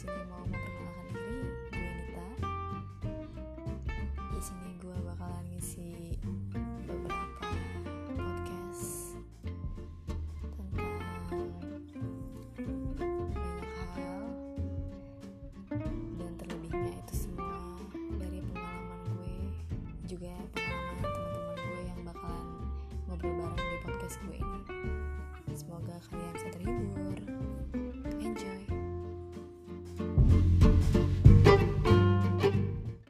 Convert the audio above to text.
sini mau memperkenalkan diri, gue Nita. Di sini gue bakalan ngisi beberapa podcast tentang banyak hal dan terlebihnya itu semua dari pengalaman gue juga pengalaman teman-teman gue yang bakalan ngobrol bareng di podcast gue ini. Semoga kalian bisa terhibur.